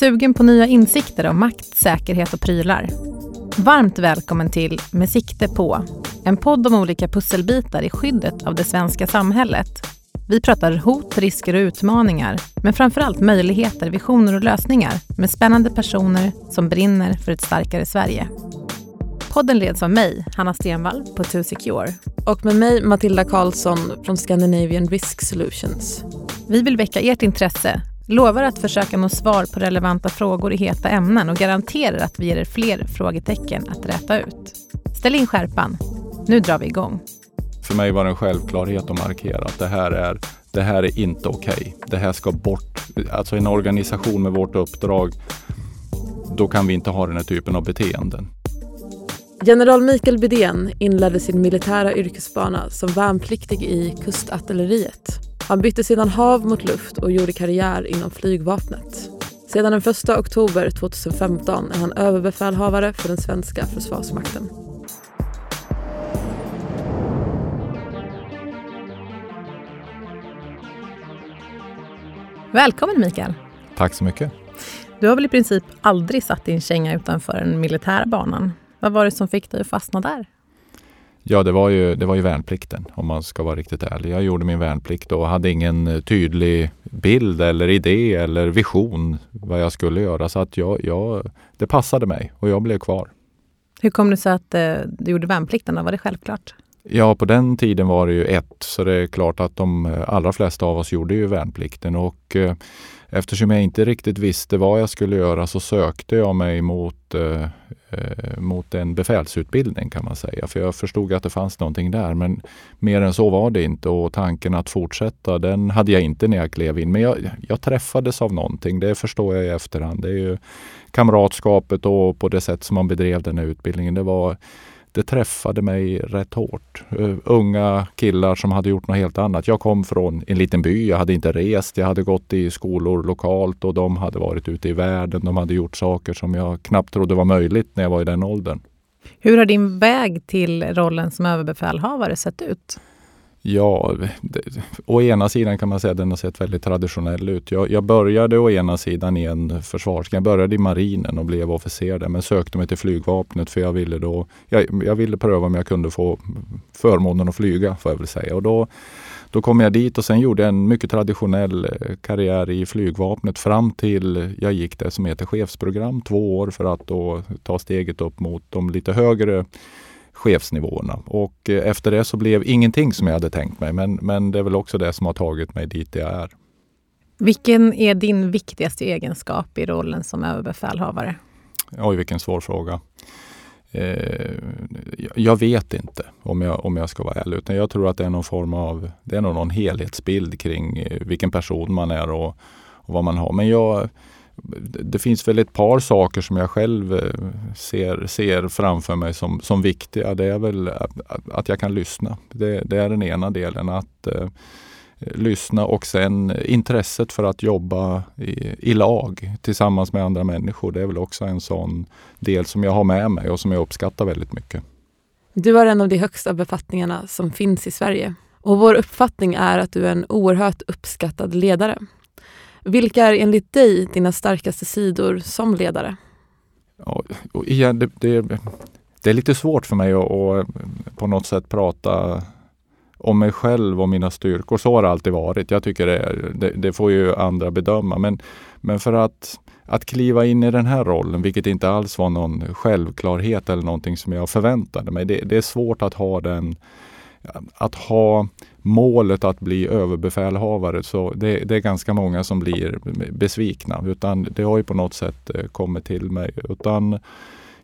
Sugen på nya insikter om makt, säkerhet och prylar? Varmt välkommen till Med sikte på, en podd om olika pusselbitar i skyddet av det svenska samhället. Vi pratar hot, risker och utmaningar, men framförallt möjligheter, visioner och lösningar med spännande personer som brinner för ett starkare Sverige. Podden leds av mig, Hanna Stenvall på 2Secure. Och med mig, Matilda Karlsson från Scandinavian Risk Solutions. Vi vill väcka ert intresse lovar att försöka nå svar på relevanta frågor i heta ämnen och garanterar att vi ger er fler frågetecken att räta ut. Ställ in skärpan. Nu drar vi igång. För mig var det en självklarhet att markera att det här är, det här är inte okej. Okay. Det här ska bort. Alltså en organisation med vårt uppdrag, då kan vi inte ha den här typen av beteenden. General Mikael Bydén inledde sin militära yrkesbana som värnpliktig i kustartilleriet. Han bytte sedan hav mot luft och gjorde karriär inom flygvapnet. Sedan den 1 oktober 2015 är han överbefälhavare för den svenska försvarsmakten. Välkommen Mikael! Tack så mycket! Du har väl i princip aldrig satt din känga utanför den militära banan. Vad var det som fick dig att fastna där? Ja, det var, ju, det var ju värnplikten om man ska vara riktigt ärlig. Jag gjorde min värnplikt och hade ingen eh, tydlig bild eller idé eller vision vad jag skulle göra. Så att jag, jag, det passade mig och jag blev kvar. Hur kom det sig att eh, du gjorde värnplikten? Då? Var det självklart? Ja, på den tiden var det ju ett, så det är klart att de eh, allra flesta av oss gjorde ju värnplikten. Och eh, eftersom jag inte riktigt visste vad jag skulle göra så sökte jag mig mot, eh, eh, mot en befälsutbildning kan man säga. För jag förstod att det fanns någonting där. Men mer än så var det inte och tanken att fortsätta den hade jag inte när jag klev in. Men jag, jag träffades av någonting, det förstår jag i efterhand. Det är ju kamratskapet och på det sätt som man bedrev den här utbildningen. Det var det träffade mig rätt hårt. Uh, unga killar som hade gjort något helt annat. Jag kom från en liten by, jag hade inte rest, jag hade gått i skolor lokalt och de hade varit ute i världen. De hade gjort saker som jag knappt trodde var möjligt när jag var i den åldern. Hur har din väg till rollen som överbefälhavare sett ut? Ja, det, å ena sidan kan man säga att den har sett väldigt traditionell ut. Jag, jag började å ena sidan i en försvarsgren. Jag började i marinen och blev officer där men sökte mig till flygvapnet för jag ville då jag, jag ville pröva om jag kunde få förmånen att flyga får jag väl säga. Och då, då kom jag dit och sen gjorde jag en mycket traditionell eh, karriär i flygvapnet fram till jag gick det som heter chefsprogram, två år för att då ta steget upp mot de lite högre chefsnivåerna. Och eh, efter det så blev ingenting som jag hade tänkt mig. Men, men det är väl också det som har tagit mig dit jag är. Vilken är din viktigaste egenskap i rollen som överbefälhavare? Oj, vilken svår fråga. Eh, jag vet inte om jag, om jag ska vara ärlig. Utan jag tror att det är någon form av det är någon helhetsbild kring eh, vilken person man är och, och vad man har. Men jag, det finns väl ett par saker som jag själv eh, ser, ser framför mig som, som viktiga. Det är väl att, att jag kan lyssna. Det, det, är den ena delen. Att eh, lyssna och sen intresset för att jobba i, i, lag tillsammans med andra människor. Det är väl också en sån del som jag har med mig och som jag uppskattar väldigt mycket. Du har en av de högsta befattningarna som finns i Sverige. Och vår uppfattning är att du är en oerhört uppskattad ledare. Vilka är enligt dig dina starkaste sidor som ledare? Ja, och igen, det, det, det är lite svårt för mig att, att på något sätt prata om mig själv och mina styrkor. Så har det alltid varit. Jag tycker det, det, det, får ju andra bedöma. Men, men för att, att kliva in i den här rollen, vilket inte alls var någon självklarhet eller någonting som jag förväntade mig. Det, det är svårt att ha den att ha målet att bli överbefälhavare så det, det, är ganska många som blir besvikna. Utan det har ju på något sätt eh, kommit till mig. Utan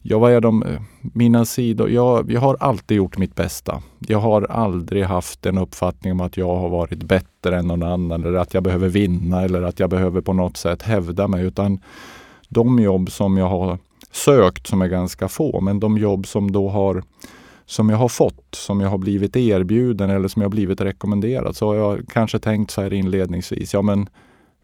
jag, vad är de, eh, mina sidor? Jag, jag har alltid gjort mitt bästa. Jag har aldrig haft en uppfattning om att jag har varit bättre än någon annan eller att jag behöver vinna eller att jag behöver på något sätt hävda mig. Utan de jobb som jag har sökt, som är ganska få, men de jobb som då har som jag har fått, som jag har blivit erbjuden eller som jag har blivit rekommenderad så har jag kanske tänkt så här inledningsvis, ja men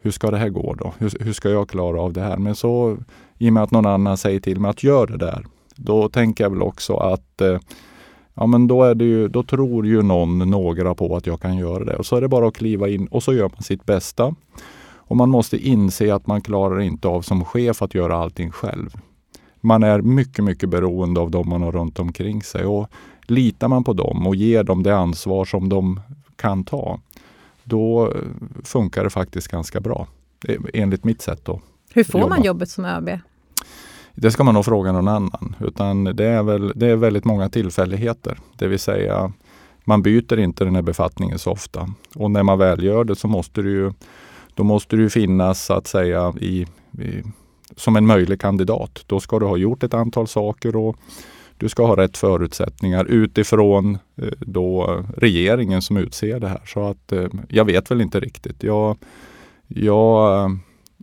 hur ska det här gå då? Hur, hur ska jag klara av det här? Men så i och med att någon annan säger till mig att gör det där, då tänker jag väl också att eh, ja men då, är det ju, då tror ju någon, några på att jag kan göra det. Och så är det bara att kliva in och så gör man sitt bästa. Och man måste inse att man klarar inte av som chef att göra allting själv. Man är mycket, mycket beroende av dem man har runt omkring sig. Och litar man på dem och ger dem det ansvar som de kan ta, då funkar det faktiskt ganska bra. Enligt mitt sätt att Hur får jobba. man jobbet som ÖB? Det ska man nog fråga någon annan. Utan det är, väl, det är väldigt många tillfälligheter. Det vill säga, man byter inte den här befattningen så ofta. Och när man väl gör det så måste det ju, då måste det ju finnas så att säga i, i, som en möjlig kandidat. Då ska du ha gjort ett antal saker och du ska ha rätt förutsättningar utifrån eh, då regeringen som utser det här. Så att eh, jag vet väl inte riktigt. Jag, jag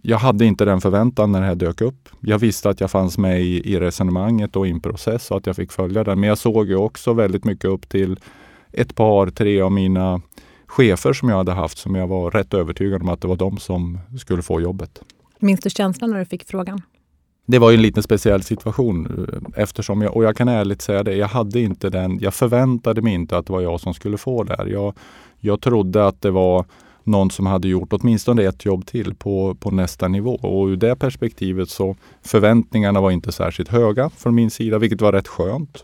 jag hade inte den förväntan när det här dök upp. Jag visste att jag fanns med i, i resonemanget och i en process och att jag fick följa den. Men jag såg ju också väldigt mycket upp till ett par, tre av mina chefer som jag hade haft som jag var rätt övertygad om att det var de som skulle få jobbet. Minns du känslan när du fick frågan? Det var ju en liten speciell situation eh, eftersom jag, och jag kan ärligt säga det, jag hade inte den, jag förväntade mig inte att det var jag som skulle få det här. Jag, jag trodde att det var någon som hade gjort åtminstone ett jobb till på, på nästa nivå. Och ur det perspektivet så förväntningarna var inte särskilt höga från min sida, vilket var rätt skönt.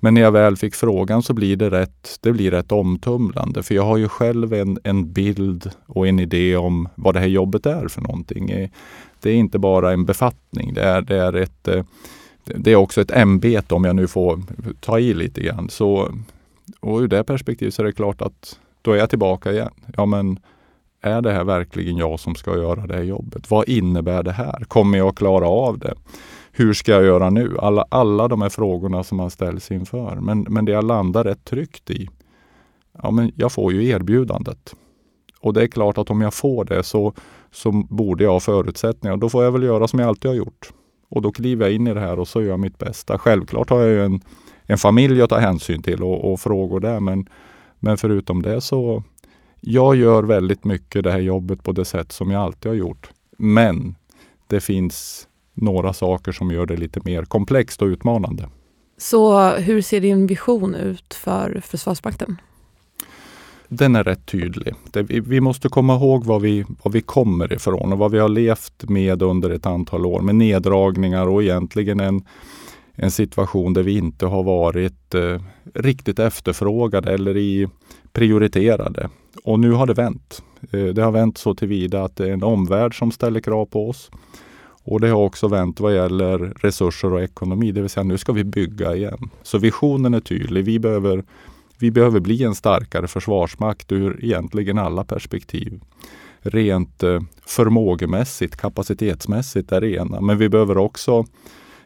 Men när jag väl fick frågan så blir det rätt, det blir rätt omtumlande. För jag har ju själv en, en bild och en idé om vad det här jobbet är för någonting. Eh, det är inte bara en befattning. Det är, det är, ett, eh, det är också ett ämbete om jag nu får ta i lite grann. Så, och ur det perspektivet så är det klart att då är jag tillbaka igen. Ja, men är det här verkligen jag som ska göra det här jobbet? Vad innebär det här? Kommer jag att klara av det? Hur ska jag göra nu? Alla, alla de här frågorna som man ställs inför. Men, men det jag landar rätt tryggt i, ja men jag får ju erbjudandet. Och det är klart att om jag får det så, så borde jag ha förutsättningar. Då får jag väl göra som jag alltid har gjort. Och då kliver jag in i det här och så gör jag mitt bästa. Självklart har jag ju en, en familj att ta hänsyn till och, och frågor där. Men men förutom det så, jag gör väldigt mycket det här jobbet på det sätt som jag alltid har gjort. Men det finns några saker som gör det lite mer komplext och utmanande. Så hur ser din vision ut för Försvarsmakten? Den är rätt tydlig. Vi måste komma ihåg var vi, var vi kommer ifrån och vad vi har levt med under ett antal år med neddragningar och egentligen en, en situation där vi inte har varit eh, riktigt efterfrågade eller i prioriterade. Och nu har det vänt. Eh, det har vänt så tillvida att det är en omvärld som ställer krav på oss. Och det har också vänt vad gäller resurser och ekonomi, det vill säga nu ska vi bygga igen. Så visionen är tydlig. Vi behöver, vi behöver bli en starkare försvarsmakt ur egentligen alla perspektiv. Rent eh, förmågemässigt, kapacitetsmässigt är det ena. Men vi behöver också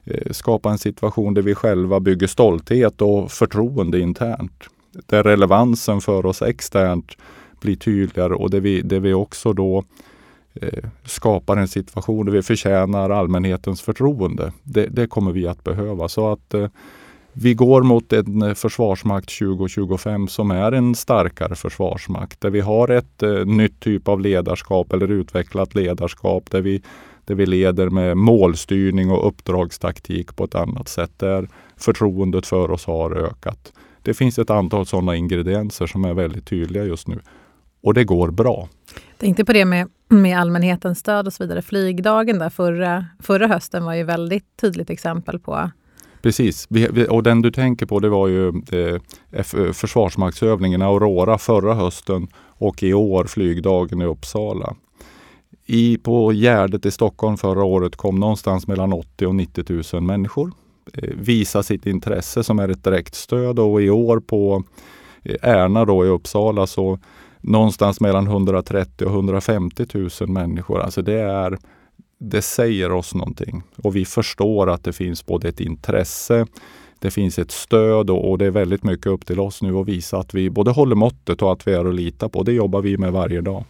eh, skapa en situation där vi själva bygger stolthet och förtroende internt. Där relevansen för oss externt blir tydligare och där vi, där vi också då eh, Eh, skapar en situation där vi förtjänar allmänhetens förtroende. Det, det kommer vi att behöva. Så att eh, vi går mot en eh, försvarsmakt 2025 som är en starkare försvarsmakt. Där vi har ett eh, nytt typ av ledarskap eller utvecklat ledarskap. Där vi där vi leder med målstyrning och uppdragstaktik på ett annat sätt. Där förtroendet för oss har ökat. Det finns ett antal sådana ingredienser som är väldigt tydliga just nu. Och det går bra. Jag tänkte på det med, med allmänhetens stöd och så vidare. Flygdagen där förra, förra hösten var ju väldigt tydligt exempel på Precis, och den du tänker på det var ju eh, Försvarsmaktsövningen Aurora förra hösten och i år flygdagen i Uppsala. I, på Gärdet i Stockholm förra året kom någonstans mellan 80 och 90 000 människor. Eh, visa sitt intresse som är ett direkt stöd och i år på eh, Ärna då i Uppsala så någonstans mellan 130 och 150 000 människor. Alltså det är det säger oss någonting och vi förstår att det finns både ett intresse, det finns ett stöd och, och, det är väldigt mycket upp till oss nu att visa att vi både håller måttet och att vi är att lita på. Det jobbar vi med varje dag.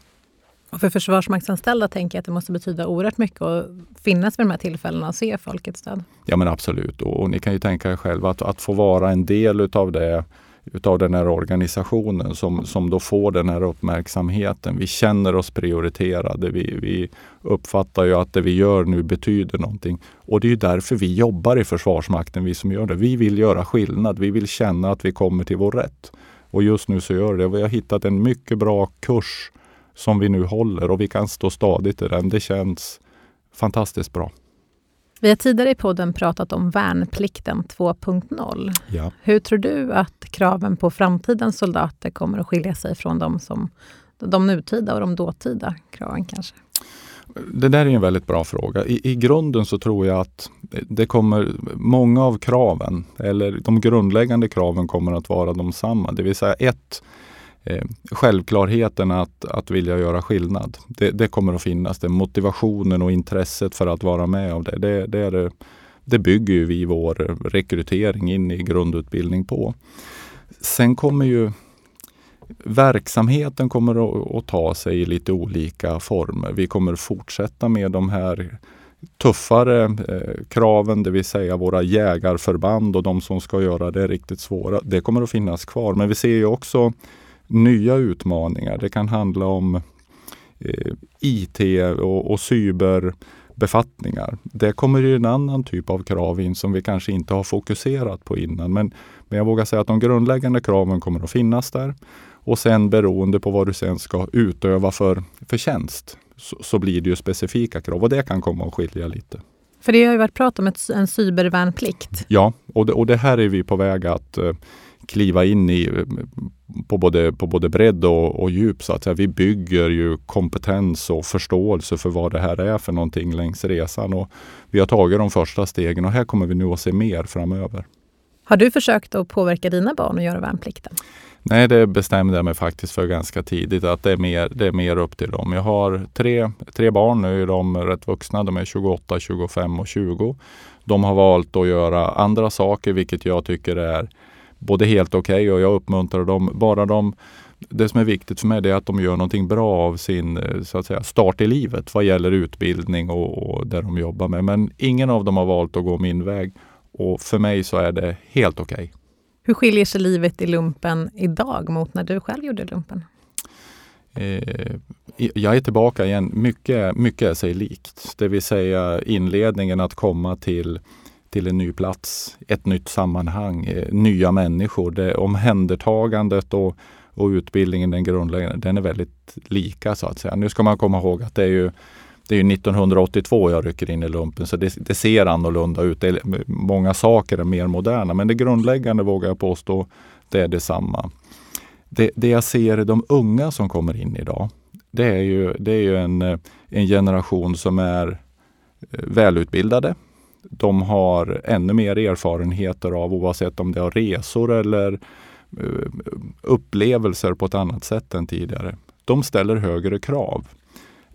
Och för försvarsmaktsanställda tänker jag att det måste betyda oerhört mycket att finnas vid de här tillfällena och se folkets stöd. Ja men absolut. Och, och ni kan ju tänka er själva att, att få vara en del utav det utav den här organisationen som, som då får den här uppmärksamheten. Vi känner oss prioriterade. Vi, vi uppfattar ju att det vi gör nu betyder någonting. Och det är därför vi jobbar i Försvarsmakten, vi som gör det. Vi vill göra skillnad. Vi vill känna att vi kommer till vår rätt. Och just nu så gör det. Vi har hittat en mycket bra kurs som vi nu håller och vi kan stå stadigt i den. Det känns fantastiskt bra. Vi har tidigare i podden pratat om värnplikten 2.0. Ja. Hur tror du att kraven på framtidens soldater kommer att skilja sig från de, som, de nutida och de dåtida kraven kanske? Det där är en väldigt bra fråga. I, I grunden så tror jag att det kommer, många av kraven, eller de grundläggande kraven kommer att vara de samma. Det vill säga ett, eh, självklarheten att, att vilja göra skillnad. Det, det, kommer att finnas. Det motivationen och intresset för att vara med av det. Det, det, är det, det bygger vi vår rekrytering in i grundutbildning på. Sen kommer ju verksamheten kommer att, att ta sig i lite olika former. Vi kommer fortsätta med de här tuffare eh, kraven, det vill säga våra jägarförband och de som ska göra det riktigt svåra. Det kommer att finnas kvar. Men vi ser ju också nya utmaningar. Det kan handla om eh, IT och, och cyberbefattningar. Det kommer ju en annan typ av krav in som vi kanske inte har fokuserat på innan. Men, men jag vågar säga att de grundläggande kraven kommer att finnas där. Och sen beroende på vad du sen ska utöva för, för tjänst så, så blir det ju specifika krav och det kan komma att skilja lite. För det har ju varit prat om ett, en cybervärnplikt. Ja, och det, och det här är vi på väg att eh, kliva in i på både, på både bredd och, och djup. Så att säga. Vi bygger ju kompetens och förståelse för vad det här är för någonting längs resan. Och vi har tagit de första stegen och här kommer vi nu att se mer framöver. Har du försökt att påverka dina barn att göra värnplikten? Nej, det bestämde jag mig faktiskt för ganska tidigt att det är mer, det är mer upp till dem. Jag har tre, tre barn, nu är de rätt vuxna. De är 28, 25 och 20. De har valt att göra andra saker, vilket jag tycker är både helt okej okay och jag uppmuntrar dem. Bara de det som är viktigt för mig är att de gör någonting bra av sin så att säga, start i livet vad gäller utbildning och, och det de jobbar med. Men ingen av dem har valt att gå min väg och för mig så är det helt okej. Okay. Hur skiljer sig livet i lumpen idag mot när du själv gjorde lumpen? Eh, jag är tillbaka igen. Mycket, mycket är sig likt. Det vill säga inledningen att komma till, till en ny plats, ett nytt sammanhang, eh, nya människor. Det, omhändertagandet och, och utbildningen, den grundläggande, den är väldigt lika så att säga. Nu ska man komma ihåg att det är ju det är 1982 jag rycker in i lumpen så det, det, ser annorlunda ut. Det många saker är mer moderna men det grundläggande vågar jag påstå, det är detsamma. Det, det jag ser i de unga som kommer in idag, det är ju, det är ju en, eh, en generation som är eh, välutbildade. De har ännu mer erfarenheter av oavsett om det är resor eller eh, upplevelser på ett annat sätt än tidigare. De ställer högre krav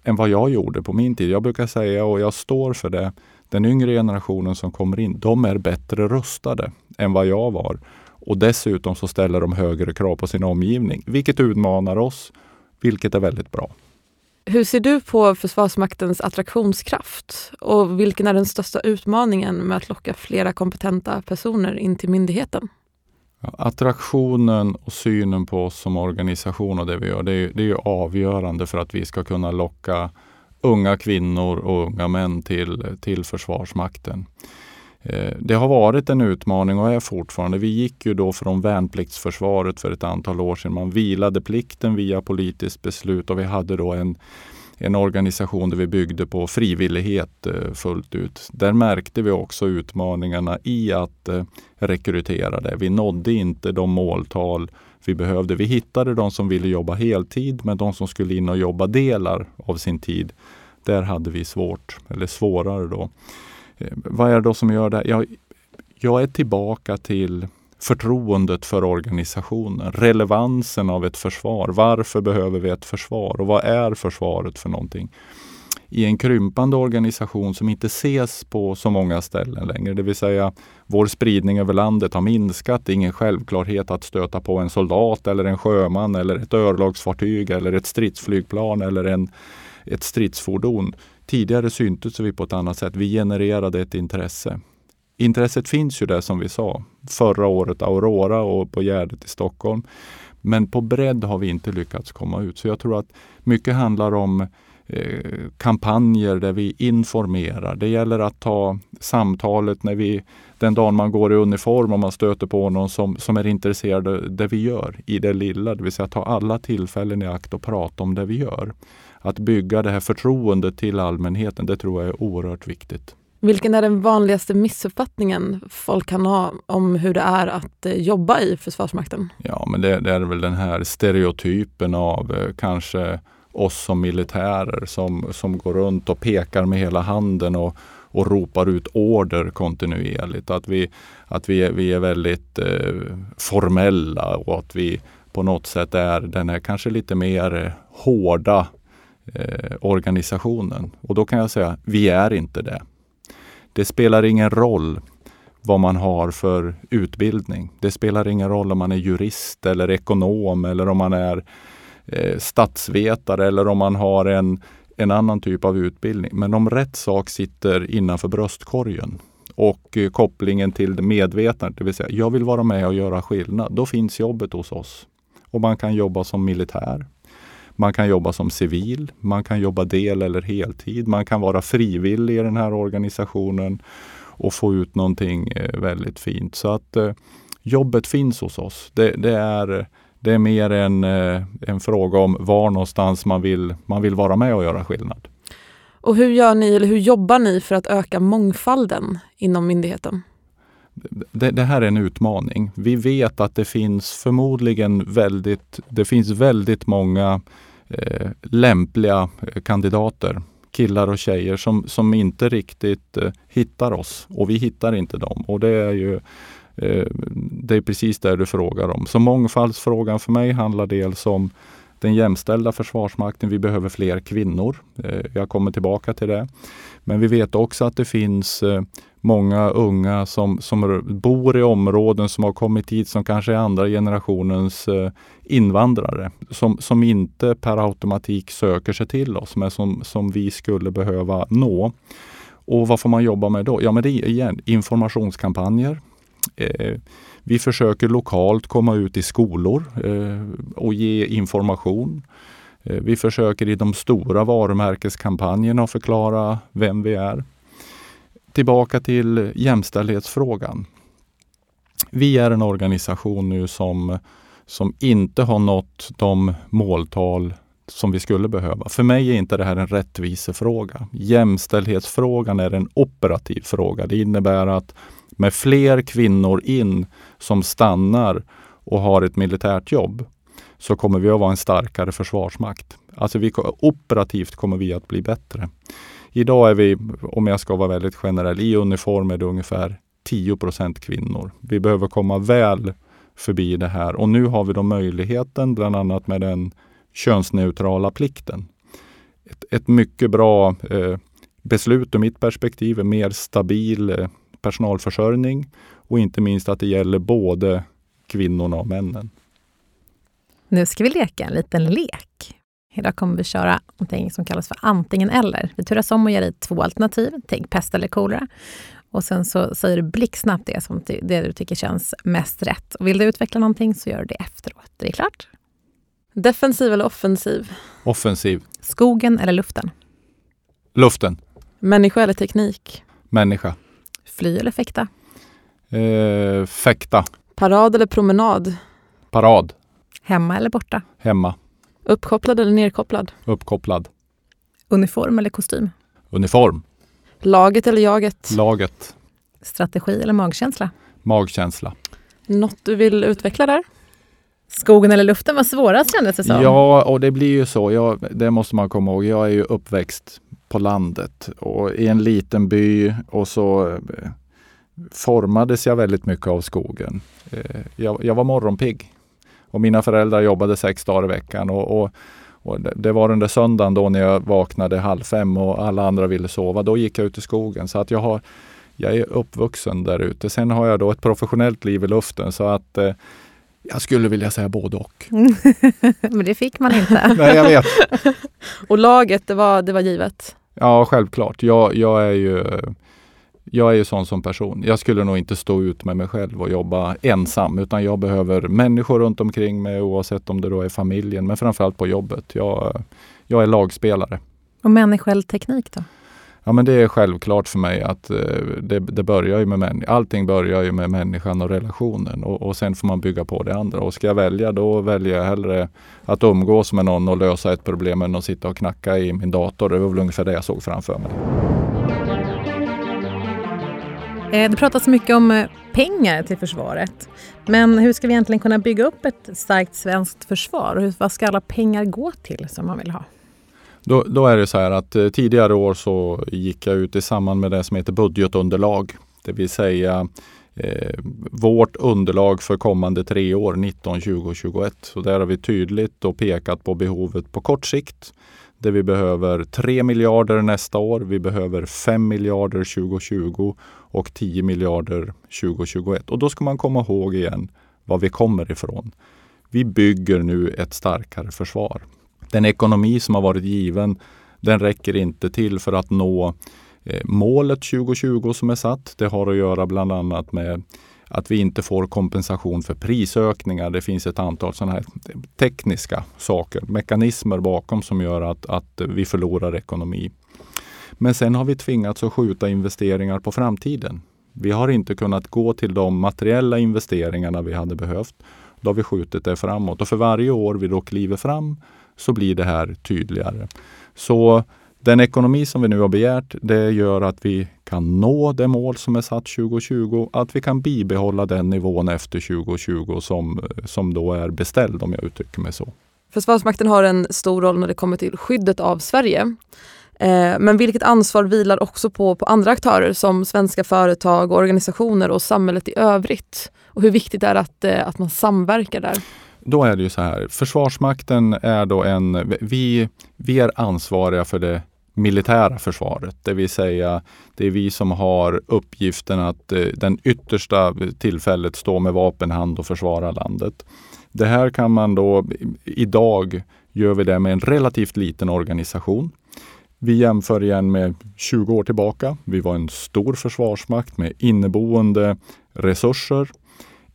än vad jag gjorde på min tid. Jag brukar säga, och jag står för det, den yngre generationen som kommer in, de är bättre rustade än vad jag var. Och dessutom så ställer de högre krav på sin omgivning, vilket utmanar oss, vilket är väldigt bra. Hur ser du på Försvarsmaktens attraktionskraft och vilken är den största utmaningen med att locka flera kompetenta personer in till myndigheten? Attraktionen och synen på oss som organisation och det vi gör, det är, det är avgörande för att vi ska kunna locka unga kvinnor och unga män till, till Försvarsmakten. Eh, det har varit en utmaning och är fortfarande. Vi gick ju då från värnpliktsförsvaret för ett antal år sedan. Man vilade plikten via politiskt beslut och vi hade då en en organisation där vi byggde på frivillighet eh, fullt ut. Där märkte vi också utmaningarna i att eh, rekrytera det. Vi nådde inte de måltal vi behövde. Vi hittade de som ville jobba heltid men de som skulle in och jobba delar av sin tid, där hade vi svårt, eller svårare då. Eh, vad är det då som gör det? Jag, jag är tillbaka till förtroendet för organisationen, relevansen av ett försvar. Varför behöver vi ett försvar och vad är försvaret för någonting? I en krympande organisation som inte ses på så många ställen längre, det vill säga vår spridning över landet har minskat. Det är ingen självklarhet att stöta på en soldat eller en sjöman eller ett örlogsfartyg eller ett stridsflygplan eller en, ett stridsfordon. Tidigare syntes vi på ett annat sätt. Vi genererade ett intresse intresset finns ju där som vi sa. Förra året Aurora och på Gärdet i Stockholm. Men på bredd har vi inte lyckats komma ut. Så jag tror att mycket handlar om eh, kampanjer där vi informerar. Det gäller att ta samtalet när vi, den dagen man går i uniform och man stöter på någon som, som är intresserad av det vi gör i det lilla. Det vill säga ta alla tillfällen i akt och prata om det vi gör. Att bygga det här förtroendet till allmänheten, det tror jag är oerhört viktigt. Vilken är den vanligaste missuppfattningen folk kan ha om hur det är att eh, jobba i Försvarsmakten? Ja, men det, det är väl den här stereotypen av eh, kanske oss som militärer som, som går runt och pekar med hela handen och, och ropar ut order kontinuerligt. Att vi, att vi, är, vi är väldigt eh, formella och att vi på något sätt är den här kanske lite mer eh, hårda eh, organisationen. Och då kan jag säga, vi är inte det. Det spelar ingen roll vad man har för utbildning. Det spelar ingen roll om man är jurist eller ekonom eller om man är eh, statsvetare eller om man har en, en annan typ av utbildning. Men om rätt sak sitter innanför bröstkorgen och eh, kopplingen till medvetandet, det vill säga jag vill vara med och göra skillnad, då finns jobbet hos oss. Och man kan jobba som militär. Man kan jobba som civil, man kan jobba del eller heltid, man kan vara frivillig i den här organisationen och få ut någonting eh, väldigt fint. Så att eh, jobbet finns hos oss. Det, det, är, det är mer en, eh, en fråga om var någonstans man vill, man vill vara med och göra skillnad. Och hur gör ni, eller hur jobbar ni för att öka mångfalden inom myndigheten? Det, det, här är en utmaning. Vi vet att det finns förmodligen väldigt, det finns väldigt många eh, lämpliga eh, kandidater, killar och tjejer som, som inte riktigt eh, hittar oss och vi hittar inte dem. Och det är ju eh, det är precis det du frågar om. Så mångfaldsfrågan för mig handlar dels om den jämställda Försvarsmakten. Vi behöver fler kvinnor. Eh, Jag kommer tillbaka till det. Men vi vet också att det finns eh, många unga som, som bor i områden som har kommit hit som kanske är andra generationens eh, invandrare. Som, som inte per automatik söker sig till oss men som, som vi skulle behöva nå. Och vad får man jobba med då? Ja men det är igen informationskampanjer. Eh, vi försöker lokalt komma ut i skolor eh, och ge information. Eh, vi försöker i de stora varumärkeskampanjerna förklara vem vi är. Tillbaka till jämställdhetsfrågan. Vi är en organisation nu som, som inte har nått de måltal som vi skulle behöva. För mig är inte det här en rättvisefråga. Jämställdhetsfrågan är en operativ fråga. Det innebär att med fler kvinnor in som stannar och har ett militärt jobb så kommer vi att vara en starkare försvarsmakt. Alltså vi, operativt kommer vi att bli bättre. Idag är vi, om jag ska vara väldigt generell, i uniform är det ungefär 10% kvinnor. Vi behöver komma väl förbi det här och nu har vi då möjligheten, bland annat med den könsneutrala plikten. Ett, ett mycket bra eh, beslut ur mitt perspektiv, en mer stabil eh, personalförsörjning och inte minst att det gäller både kvinnorna och männen. Nu ska vi leka en liten lek. Idag kommer vi köra någonting som kallas för antingen eller. Vi turas om att ge dig två alternativ. Tänk pest eller kolera. Och sen så säger du blixtsnabbt det som det du tycker känns mest rätt. Och vill du utveckla någonting så gör du det efteråt. Det är klart? Defensiv eller offensiv? Offensiv. Skogen eller luften? Luften. Människa eller teknik? Människa. Fly eller fäkta? Eh, fäkta. Parad eller promenad? Parad. Hemma eller borta? Hemma. Uppkopplad eller nerkopplad? Uppkopplad. Uniform eller kostym? Uniform. Laget eller jaget? Laget. Strategi eller magkänsla? Magkänsla. Något du vill utveckla där? Skogen eller luften var svårast kändes det som. Ja, och det blir ju så. Jag, det måste man komma ihåg. Jag är ju uppväxt på landet och i en liten by och så eh, formades jag väldigt mycket av skogen. Eh, jag, jag var morgonpigg och mina föräldrar jobbade sex dagar i veckan. Och, och, och det, var den där söndagen då när jag vaknade halv fem och alla andra ville sova. Då gick jag ut i skogen. Så att jag, har, jag är uppvuxen där ute. Sen har jag då ett professionellt liv i luften så att eh, jag skulle vilja säga både och. Men det fick man inte. Nej, jag vet. och laget, det var, det var givet? Ja, självklart. Jag, jag är ju jag är ju sån som person. Jag skulle nog inte stå ut med mig själv och jobba ensam utan jag behöver människor runt omkring mig oavsett om det då är familjen men framförallt på jobbet. Jag, jag är lagspelare. Och människoell teknik då? Ja men det är självklart för mig att eh, det, det börjar ju med människan. allting börjar ju med människan och relationen och, och sen får man bygga på det andra. Och ska jag välja då väljer jag hellre att umgås med någon och lösa ett problem än att sitta och knacka i min dator. Det var väl ungefär det jag såg framför mig. Eh, det pratas mycket om eh, pengar till försvaret. Men hur ska vi egentligen kunna bygga upp ett starkt svenskt försvar? vad ska alla pengar gå till som man vill ha? Då, då, är det så här att eh, tidigare år så gick jag ut i samband med det som heter budgetunderlag. Det vill säga eh, vårt underlag för kommande tre år, 19, 20 och 21. Så där har vi tydligt och pekat på behovet på kort sikt. Där vi behöver 3 miljarder nästa år. Vi behöver 5 miljarder 2020 och 10 miljarder 2021. Och då ska man komma ihåg igen var vi kommer ifrån. Vi bygger nu ett starkare försvar den ekonomi som har varit given, den räcker inte till för att nå eh, målet 2020 som är satt. Det har att göra bland annat med att vi inte får kompensation för prisökningar. Det finns ett antal sådana här tekniska saker, mekanismer bakom som gör att, att vi förlorar ekonomi. Men sen har vi tvingats att skjuta investeringar på framtiden. Vi har inte kunnat gå till de materiella investeringarna vi hade behövt. Då har vi skjutit det framåt och för varje år vi då kliver fram så blir det här tydligare. Så den ekonomi som vi nu har begärt, det gör att vi kan nå det mål som är satt 2020, att vi kan bibehålla den nivån efter 2020 som, som då är beställd om jag uttrycker mig så. Försvarsmakten har en stor roll när det kommer till skyddet av Sverige. Eh, men vilket ansvar vilar också på, på andra aktörer som svenska företag, organisationer och samhället i övrigt? Och hur viktigt är det att, eh, att man samverkar där? Då är det ju så här, Försvarsmakten är då en, vi, vi är ansvariga för det militära försvaret. Det vill säga, det är vi som har uppgiften att eh, den yttersta tillfället stå med vapen i hand och försvara landet. Det här kan man då, idag gör vi det med en relativt liten organisation. Vi jämför igen med 20 år tillbaka. Vi var en stor försvarsmakt med inneboende resurser.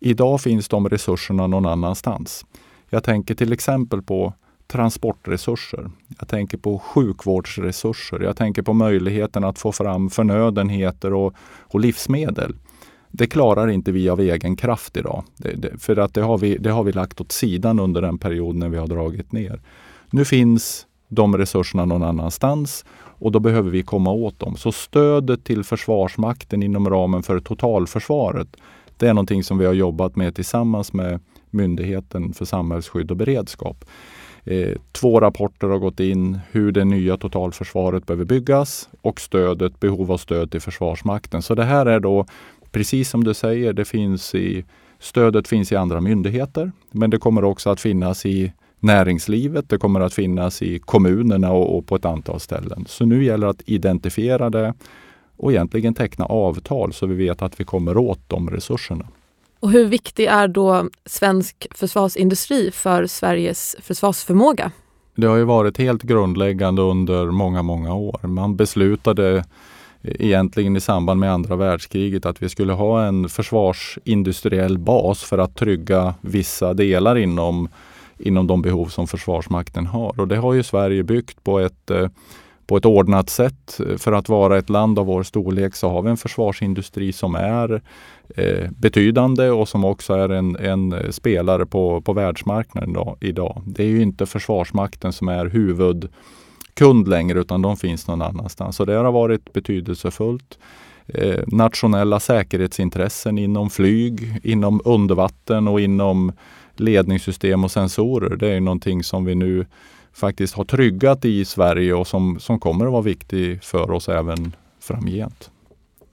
Idag finns de resurserna någon annanstans. Jag tänker till exempel på transportresurser. Jag tänker på sjukvårdsresurser. Jag tänker på möjligheten att få fram förnödenheter och, och livsmedel. Det klarar inte vi av egen kraft idag. Det, det, för att det har, vi, det har vi lagt åt sidan under den period när vi har dragit ner. Nu finns de resurserna någon annanstans och då behöver vi komma åt dem. Så stödet till Försvarsmakten inom ramen för totalförsvaret det är någonting som vi har jobbat med tillsammans med Myndigheten för samhällsskydd och beredskap. Eh, två rapporter har gått in hur det nya totalförsvaret behöver byggas och stödet, behov av stöd till Försvarsmakten. Så det här är då precis som du säger, det finns i, stödet finns i andra myndigheter. Men det kommer också att finnas i näringslivet, det kommer att finnas i kommunerna och, och på ett antal ställen. Så nu gäller det att identifiera det och egentligen teckna avtal så vi vet att vi kommer åt de resurserna. Och hur viktig är då svensk försvarsindustri för Sveriges försvarsförmåga? Det har ju varit helt grundläggande under många, många år. Man beslutade egentligen i samband med andra världskriget att vi skulle ha en försvarsindustriell bas för att trygga vissa delar inom, inom de behov som Försvarsmakten har. Och det har ju Sverige byggt på ett eh, på ett ordnat sätt. För att vara ett land av vår storlek så har vi en försvarsindustri som är eh, betydande och som också är en, en spelare på, på världsmarknaden då, idag. Det är ju inte Försvarsmakten som är huvudkund längre utan de finns någon annanstans. Så det har varit betydelsefullt. Eh, nationella säkerhetsintressen inom flyg, inom undervatten och inom ledningssystem och sensorer. Det är någonting som vi nu faktiskt har tryggat i Sverige och som, som kommer att vara viktig för oss även framgent.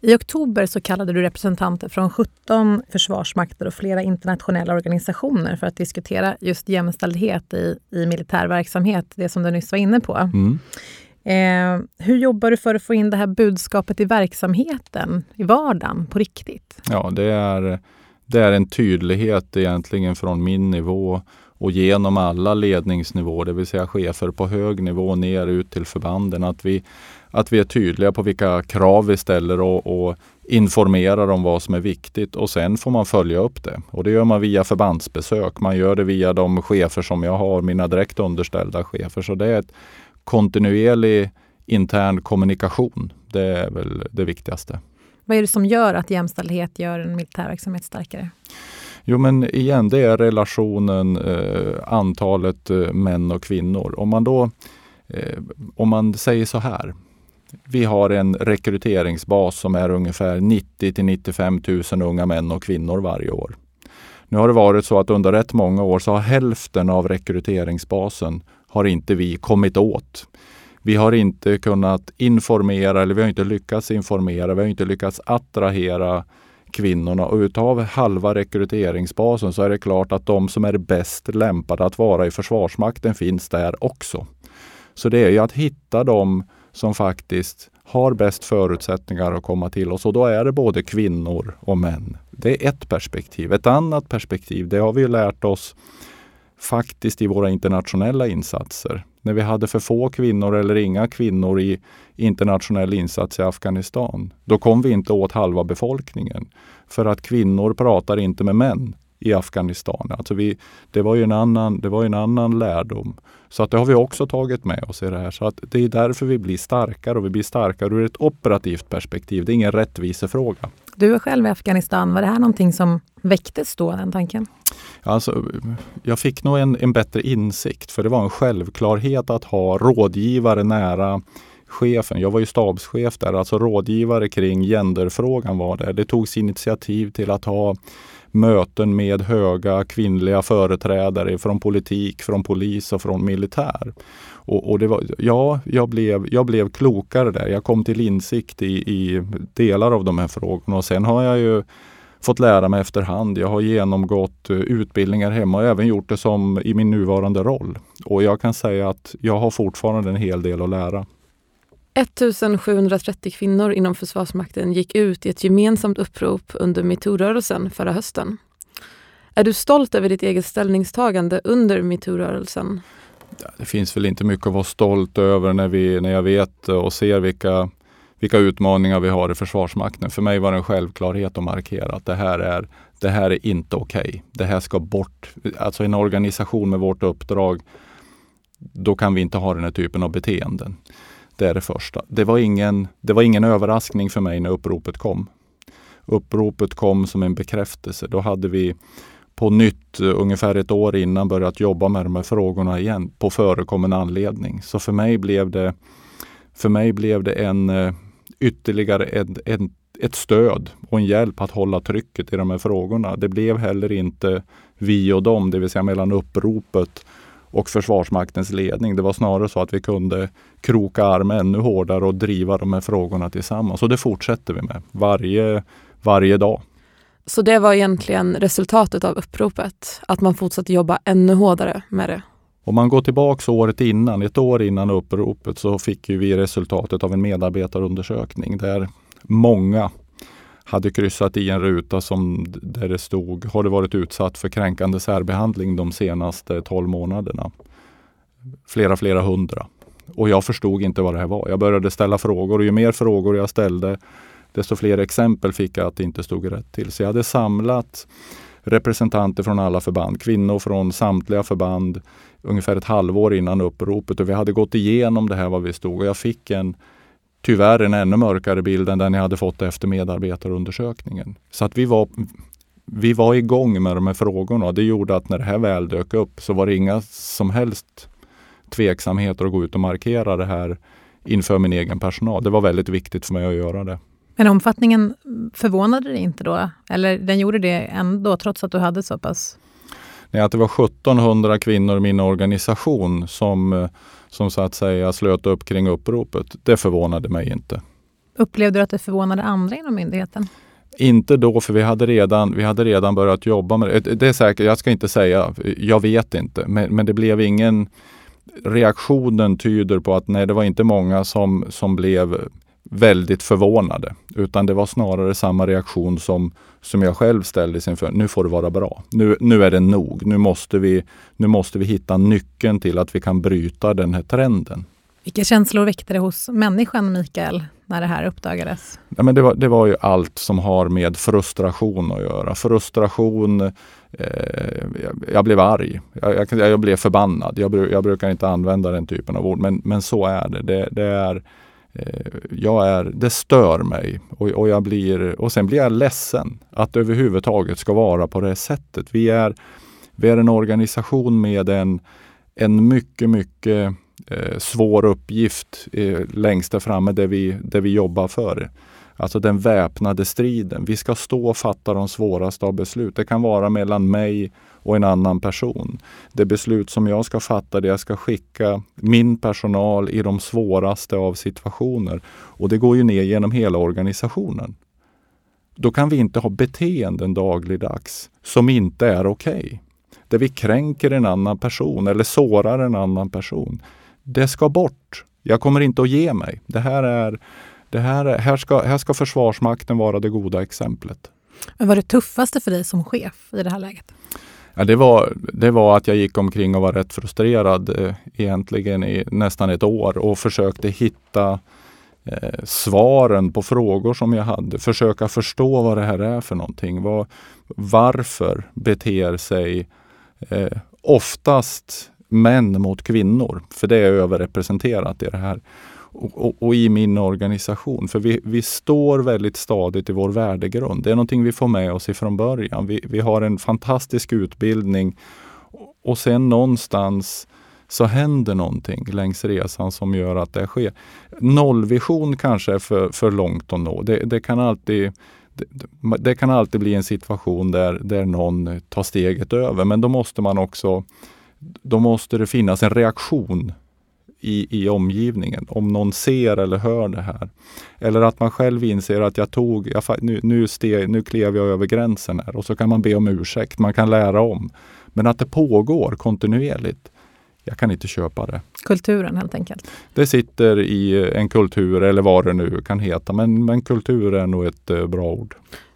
I oktober så kallade du representanter från 17 försvarsmakter och flera internationella organisationer för att diskutera just jämställdhet i, i militär verksamhet, det som du nyss var inne på. Mm. Eh, hur jobbar du för att få in det här budskapet i verksamheten, i vardagen, på riktigt? Ja, det är, det är en tydlighet egentligen från min nivå och genom alla ledningsnivåer, det vill säga chefer på hög nivå ner ut till förbanden. Att vi, att vi är tydliga på vilka krav vi ställer och, och informerar om vad som är viktigt och sen får man följa upp det. Och det gör man via förbandsbesök. Man gör det via de chefer som jag har, mina direkt underställda chefer. Så det är ett kontinuerlig intern kommunikation. Det är väl det viktigaste. Vad är det som gör att jämställdhet gör en militär verksamhet starkare? Jo men igen, det är relationen eh, antalet eh, män och kvinnor. Om man då eh, om man säger så här. Vi har en rekryteringsbas som är ungefär 90 till 95 000 unga män och kvinnor varje år. Nu har det varit så att under rätt många år så har hälften av rekryteringsbasen har inte vi kommit åt. Vi har inte kunnat informera eller vi har inte lyckats informera. Vi har inte lyckats attrahera kvinnorna och utav halva rekryteringsbasen så är det klart att de som är bäst lämpade att vara i Försvarsmakten finns där också. Så det är ju att hitta de som faktiskt har bäst förutsättningar att komma till oss och då är det både kvinnor och män. Det är ett perspektiv. Ett annat perspektiv, det har vi lärt oss faktiskt i våra internationella insatser. När vi hade för få kvinnor eller inga kvinnor i internationell insats i Afghanistan, då kom vi inte åt halva befolkningen. För att kvinnor pratar inte med män i Afghanistan. Alltså vi, det, var ju en annan, det var en annan lärdom. Så att det har vi också tagit med oss i det här. Så att det är därför vi blir starkare och vi blir starkare ur ett operativt perspektiv. Det är ingen rättvisefråga. Du är själv i Afghanistan. Var det här någonting som väcktes då, den tanken? Alltså, jag fick nog en, en bättre insikt för det var en självklarhet att ha rådgivare nära chefen. Jag var ju stabschef där, alltså rådgivare kring genderfrågan var det. Det togs initiativ till att ha möten med höga kvinnliga företrädare från politik, från polis och från militär. Och, och det var, ja, jag blev, jag blev klokare där. Jag kom till insikt i, i delar av de här frågorna och sen har jag ju fått lära mig efterhand. Jag har genomgått eh, utbildningar hemma och även gjort det som i min nuvarande roll. Och jag kan säga att jag har fortfarande en hel del att lära. 1730 kvinnor inom Försvarsmakten gick ut i ett gemensamt upprop under metoo-rörelsen förra hösten. Är du stolt över ditt eget ställningstagande under metoo-rörelsen? Det finns väl inte mycket att vara stolt över när, vi, när jag vet och ser vilka, vilka utmaningar vi har i Försvarsmakten. För mig var det en självklarhet att markera att det här är, det här är inte okej. Okay. Det här ska bort. Alltså en organisation med vårt uppdrag, då kan vi inte ha den här typen av beteenden. Det är det första. Det var ingen, det var ingen överraskning för mig när uppropet kom. Uppropet kom som en bekräftelse. Då hade vi på nytt eh, ungefär ett år innan börjat jobba med de här frågorna igen på förekommen anledning. Så för mig blev det, för mig blev det en eh, ytterligare en, en, ett stöd och en hjälp att hålla trycket i de här frågorna. Det blev heller inte vi och dem, det vill säga mellan uppropet och Försvarsmaktens ledning. Det var snarare så att vi kunde kroka arm ännu hårdare och driva de här frågorna tillsammans. Och det fortsätter vi med varje, varje dag. Så det var egentligen resultatet av uppropet, att man fortsatte jobba ännu hårdare med det? Om man går tillbaks året innan, ett år innan uppropet, så fick vi resultatet av en medarbetarundersökning där många hade kryssat i en ruta som, där det stod Har du varit utsatt för kränkande särbehandling de senaste 12 månaderna? Flera, flera hundra. Och jag förstod inte vad det här var. Jag började ställa frågor och ju mer frågor jag ställde desto fler exempel fick jag att det inte stod rätt till. Så jag hade samlat representanter från alla förband, kvinnor från samtliga förband ungefär ett halvår innan uppropet och vi hade gått igenom det här var vi stod och jag fick en tyvärr en ännu mörkare bild än den jag hade fått efter medarbetarundersökningen. Så att vi var, vi var igång med de här frågorna och det gjorde att när det här väl dök upp så var det inga som helst tveksamheter att gå ut och markera det här inför min egen personal. Det var väldigt viktigt för mig att göra det. Men omfattningen förvånade dig inte då? Eller den gjorde det ändå trots att du hade så pass? Nej, att det var 1700 kvinnor i min organisation som som så att säga slöt upp kring uppropet, det förvånade mig inte. Upplevde du att det förvånade andra inom myndigheten? Inte då, för vi hade redan, vi hade redan börjat jobba med det. Det är säkert, jag ska inte säga, jag vet inte, men, men det blev ingen reaktionen tyder på att nej, det var inte många som, som blev väldigt förvånade. Utan det var snarare samma reaktion som, som jag själv ställdes inför. Nu får det vara bra. Nu, nu är det nog. Nu måste, vi, nu måste vi hitta nyckeln till att vi kan bryta den här trenden. Vilka känslor väckte det hos människan Mikael när det här uppdagades? Ja, men det, var, det var ju allt som har med frustration att göra. Frustration, eh, jag, jag, blev arg, jag, jag, jag blev förbannad. Jag, brukar inte använda den typen av ord, men, men så är det. det, det är, Eh, jag är, det stör mig och, och, jag blir, och sen blir jag ledsen att det överhuvudtaget ska vara på det sättet. Vi är, vi är en organisation med en, en mycket, mycket eh, svår uppgift eh, längst där framme där vi, där vi jobbar för. Alltså den väpnade striden. Vi ska stå och fatta de svåraste av beslut. Det kan vara mellan mig och en annan person. Det beslut som jag ska fatta, det jag ska skicka min personal i de svåraste av situationer. Och det går ju ner genom hela organisationen. Då kan vi inte ha beteenden dagligdags som inte är okej. Okay. Där vi kränker en annan person eller sårar en annan person det ska bort. Jag kommer inte att ge mig. Det här, är, det här, är, här, ska, här ska Försvarsmakten vara det goda exemplet. Men vad är det tuffaste för dig som chef i det här läget? Ja, det, var, det var att jag gick omkring och var rätt frustrerad eh, egentligen i nästan ett år och försökte hitta eh, svaren på frågor som jag hade. Försöka förstå vad det här är för någonting. Var, varför beter sig eh, oftast män mot kvinnor, för det är överrepresenterat i det här. Och, och, och, i min organisation. För vi, vi står väldigt stadigt i vår värdegrund. Det är någonting vi får med oss ifrån början. Vi, vi har en fantastisk utbildning och sen någonstans så händer någonting längs resan som gör att det sker. Nollvision kanske är för, för långt att nå. Det, det kan alltid det, det, kan alltid bli en situation där, där någon tar steget över men då måste man också då måste det finnas en reaktion i, i omgivningen. Om någon ser eller hör det här. Eller att man själv inser att jag tog, jag, nu, nu, steg, nu klev jag över gränsen här och så kan man be om ursäkt. Man kan lära om. Men att det pågår kontinuerligt. Jag kan inte köpa det. Kulturen helt enkelt? Det sitter i en kultur eller vad det nu kan heta. Men, men kultur är nog ett eh, bra ord.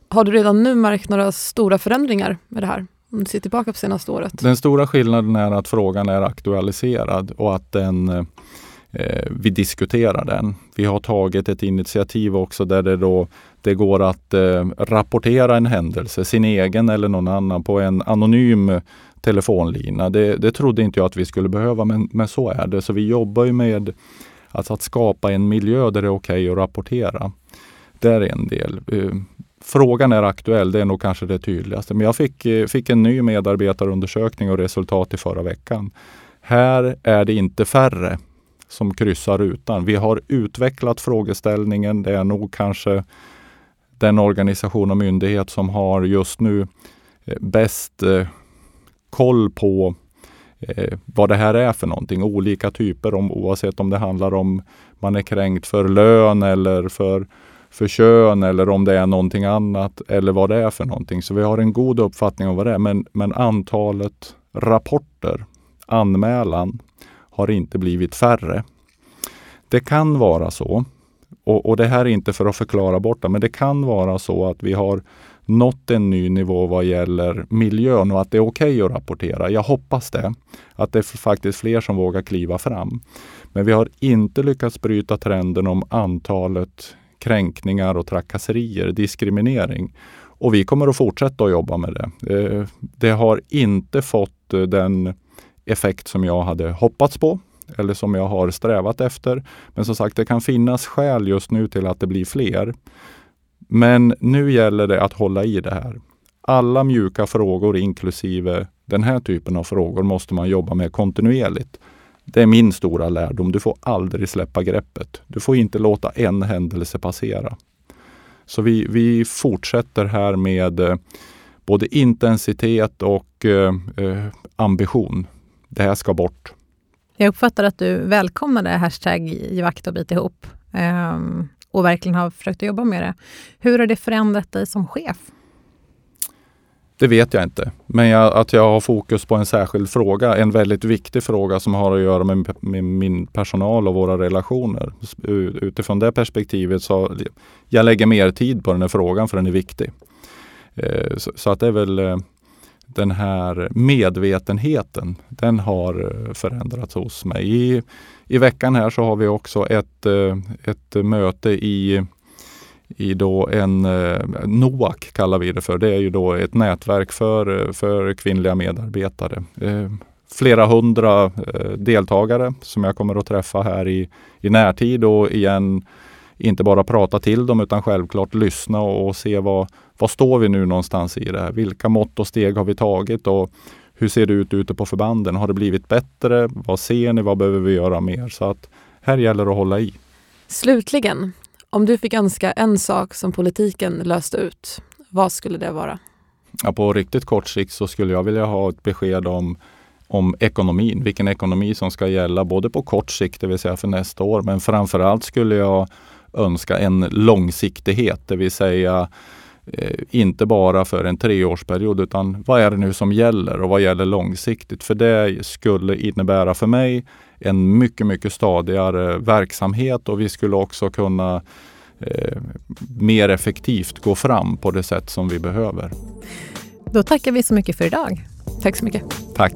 Har du redan nu märkt några stora förändringar med det här? Om du ser tillbaka på senaste året? Den stora skillnaden är att frågan är aktualiserad och att den, eh, vi diskuterar den. Vi har tagit ett initiativ också där det, då, det går att eh, rapportera en händelse, sin egen eller någon annan, på en anonym telefonlina. Det, det trodde inte jag att vi skulle behöva, men, men så är det. Så vi jobbar ju med alltså att skapa en miljö där det är okej okay att rapportera. Det är en del. Eh, Frågan är aktuell, det är nog kanske det tydligaste. Men jag fick, eh, fick en ny medarbetarundersökning och resultat i förra veckan. Här är det inte färre som kryssar rutan. Vi har utvecklat frågeställningen. Det är nog kanske den organisation och myndighet som har just nu eh, bäst eh, koll på eh, vad det här är för någonting. Olika typer, om, oavsett om det handlar om man är kränkt för lön eller för för kön eller om det är någonting annat eller vad det är för någonting. Så vi har en god uppfattning om vad det är. Men, men antalet rapporter, anmälan, har inte blivit färre. Det kan vara så, och, och det här är inte för att förklara bort det, men det kan vara så att vi har nått en ny nivå vad gäller miljön och att det är okej okay att rapportera. Jag hoppas det. Att det är faktiskt fler som vågar kliva fram. Men vi har inte lyckats bryta trenden om antalet kränkningar och trakasserier, diskriminering. Och vi kommer att fortsätta att jobba med det. Eh, det har inte fått eh, den effekt som jag hade hoppats på eller som jag har strävat efter. Men som sagt, det kan finnas skäl just nu till att det blir fler. Men nu gäller det att hålla i det här. Alla mjuka frågor, inklusive den här typen av frågor, måste man jobba med kontinuerligt. Det är min stora lärdom. Du får aldrig släppa greppet. Du får inte låta en händelse passera. Så vi, vi fortsätter här med eh, både intensitet och eh, eh, ambition. Det här ska bort. Jag uppfattar att du välkomnade hashtag givakt och bit ihop eh, och verkligen har försökt jobba med det. Hur har det förändrat dig som chef? Det vet jag inte. Men jag, att jag har fokus på en särskild fråga, en väldigt viktig fråga som har att göra med, med min personal och våra relationer. Utifrån det perspektivet så jag lägger mer tid på den här frågan för den är viktig. Eh, så, att det är väl eh, den här medvetenheten, den har eh, förändrats hos mig. I, i veckan här så har vi också ett, ett möte i i då en eh, kallar vi det för. Det är ju då ett nätverk för, för kvinnliga medarbetare. Eh, flera hundra eh, deltagare som jag kommer att träffa här i, i närtid och igen inte bara prata till dem utan självklart lyssna och, och se vad, vad står vi nu någonstans i det här? Vilka mått och steg har vi tagit och hur ser det ut ute på förbanden? Har det blivit bättre? Vad ser ni? Vad behöver vi göra mer? Så att här gäller det att hålla i. Slutligen, om du fick önska en sak som politiken löste ut, vad skulle det vara? Ja, på riktigt kort sikt så skulle jag vilja ha ett besked om, om ekonomin, vilken ekonomi som ska gälla både på kort sikt, det vill säga för nästa år, men framförallt skulle jag önska en långsiktighet, det vill säga eh, inte bara för en treårsperiod utan vad är det nu som gäller och vad gäller långsiktigt? För det skulle innebära för mig en mycket, mycket stadigare verksamhet och vi skulle också kunna eh, mer effektivt gå fram på det sätt som vi behöver. Då tackar vi så mycket för idag. Tack så mycket. Tack.